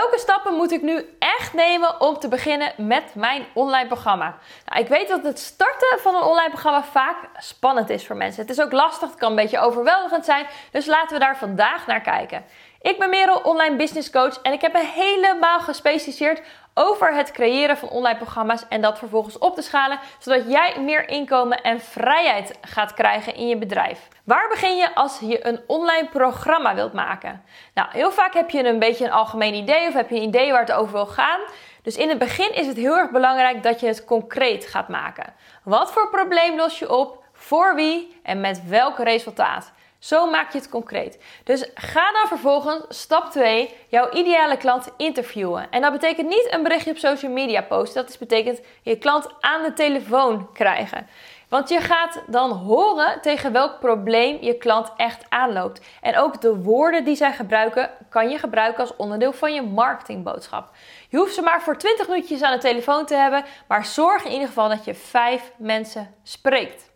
Welke stappen moet ik nu echt nemen om te beginnen met mijn online programma? Nou, ik weet dat het starten van een online programma vaak spannend is voor mensen. Het is ook lastig, het kan een beetje overweldigend zijn. Dus laten we daar vandaag naar kijken. Ik ben Merel, online business coach en ik heb me helemaal gespecialiseerd over het creëren van online programma's en dat vervolgens op te schalen, zodat jij meer inkomen en vrijheid gaat krijgen in je bedrijf. Waar begin je als je een online programma wilt maken? Nou, heel vaak heb je een beetje een algemeen idee of heb je een idee waar het over wil gaan. Dus in het begin is het heel erg belangrijk dat je het concreet gaat maken. Wat voor probleem los je op? Voor wie en met welk resultaat? Zo maak je het concreet. Dus ga dan vervolgens stap 2 jouw ideale klant interviewen. En dat betekent niet een berichtje op social media posten. Dat betekent je klant aan de telefoon krijgen. Want je gaat dan horen tegen welk probleem je klant echt aanloopt. En ook de woorden die zij gebruiken, kan je gebruiken als onderdeel van je marketingboodschap. Je hoeft ze maar voor 20 minuutjes aan de telefoon te hebben, maar zorg in ieder geval dat je 5 mensen spreekt.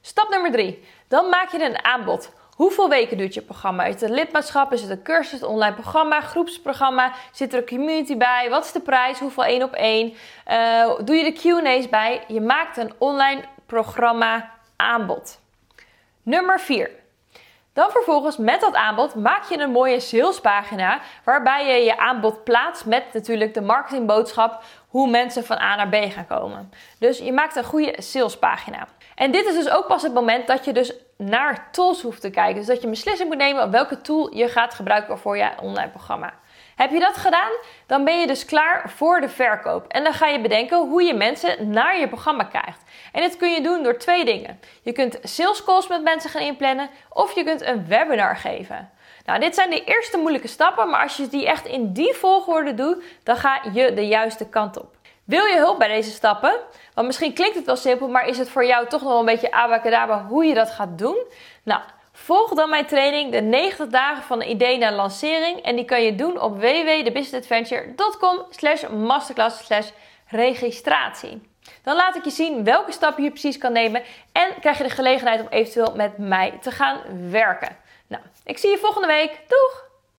Stap nummer 3. Dan maak je een aanbod. Hoeveel weken duurt je programma? Is het een lidmaatschap? Is het een cursus, een online programma, groepsprogramma? Zit er een community bij? Wat is de prijs? Hoeveel één op één? Uh, doe je de Q&A's bij? Je maakt een online programma aanbod. Nummer 4. Dan vervolgens met dat aanbod maak je een mooie salespagina waarbij je je aanbod plaatst met natuurlijk de marketingboodschap hoe mensen van A naar B gaan komen. Dus je maakt een goede salespagina. En dit is dus ook pas het moment dat je dus naar tools hoeft te kijken. Dus dat je een beslissing moet nemen op welke tool je gaat gebruiken voor je online programma. Heb je dat gedaan? Dan ben je dus klaar voor de verkoop. En dan ga je bedenken hoe je mensen naar je programma krijgt. En dit kun je doen door twee dingen. Je kunt sales calls met mensen gaan inplannen of je kunt een webinar geven. Nou, dit zijn de eerste moeilijke stappen, maar als je die echt in die volgorde doet, dan ga je de juiste kant op. Wil je hulp bij deze stappen? Want misschien klinkt het wel simpel, maar is het voor jou toch nog een beetje abacadabra hoe je dat gaat doen? Nou, volg dan mijn training, de 90 dagen van idee naar lancering. En die kan je doen op www.thebusinessadventure.com slash masterclass slash registratie. Dan laat ik je zien welke stappen je precies kan nemen en krijg je de gelegenheid om eventueel met mij te gaan werken. Nou, ik zie je volgende week. Doeg!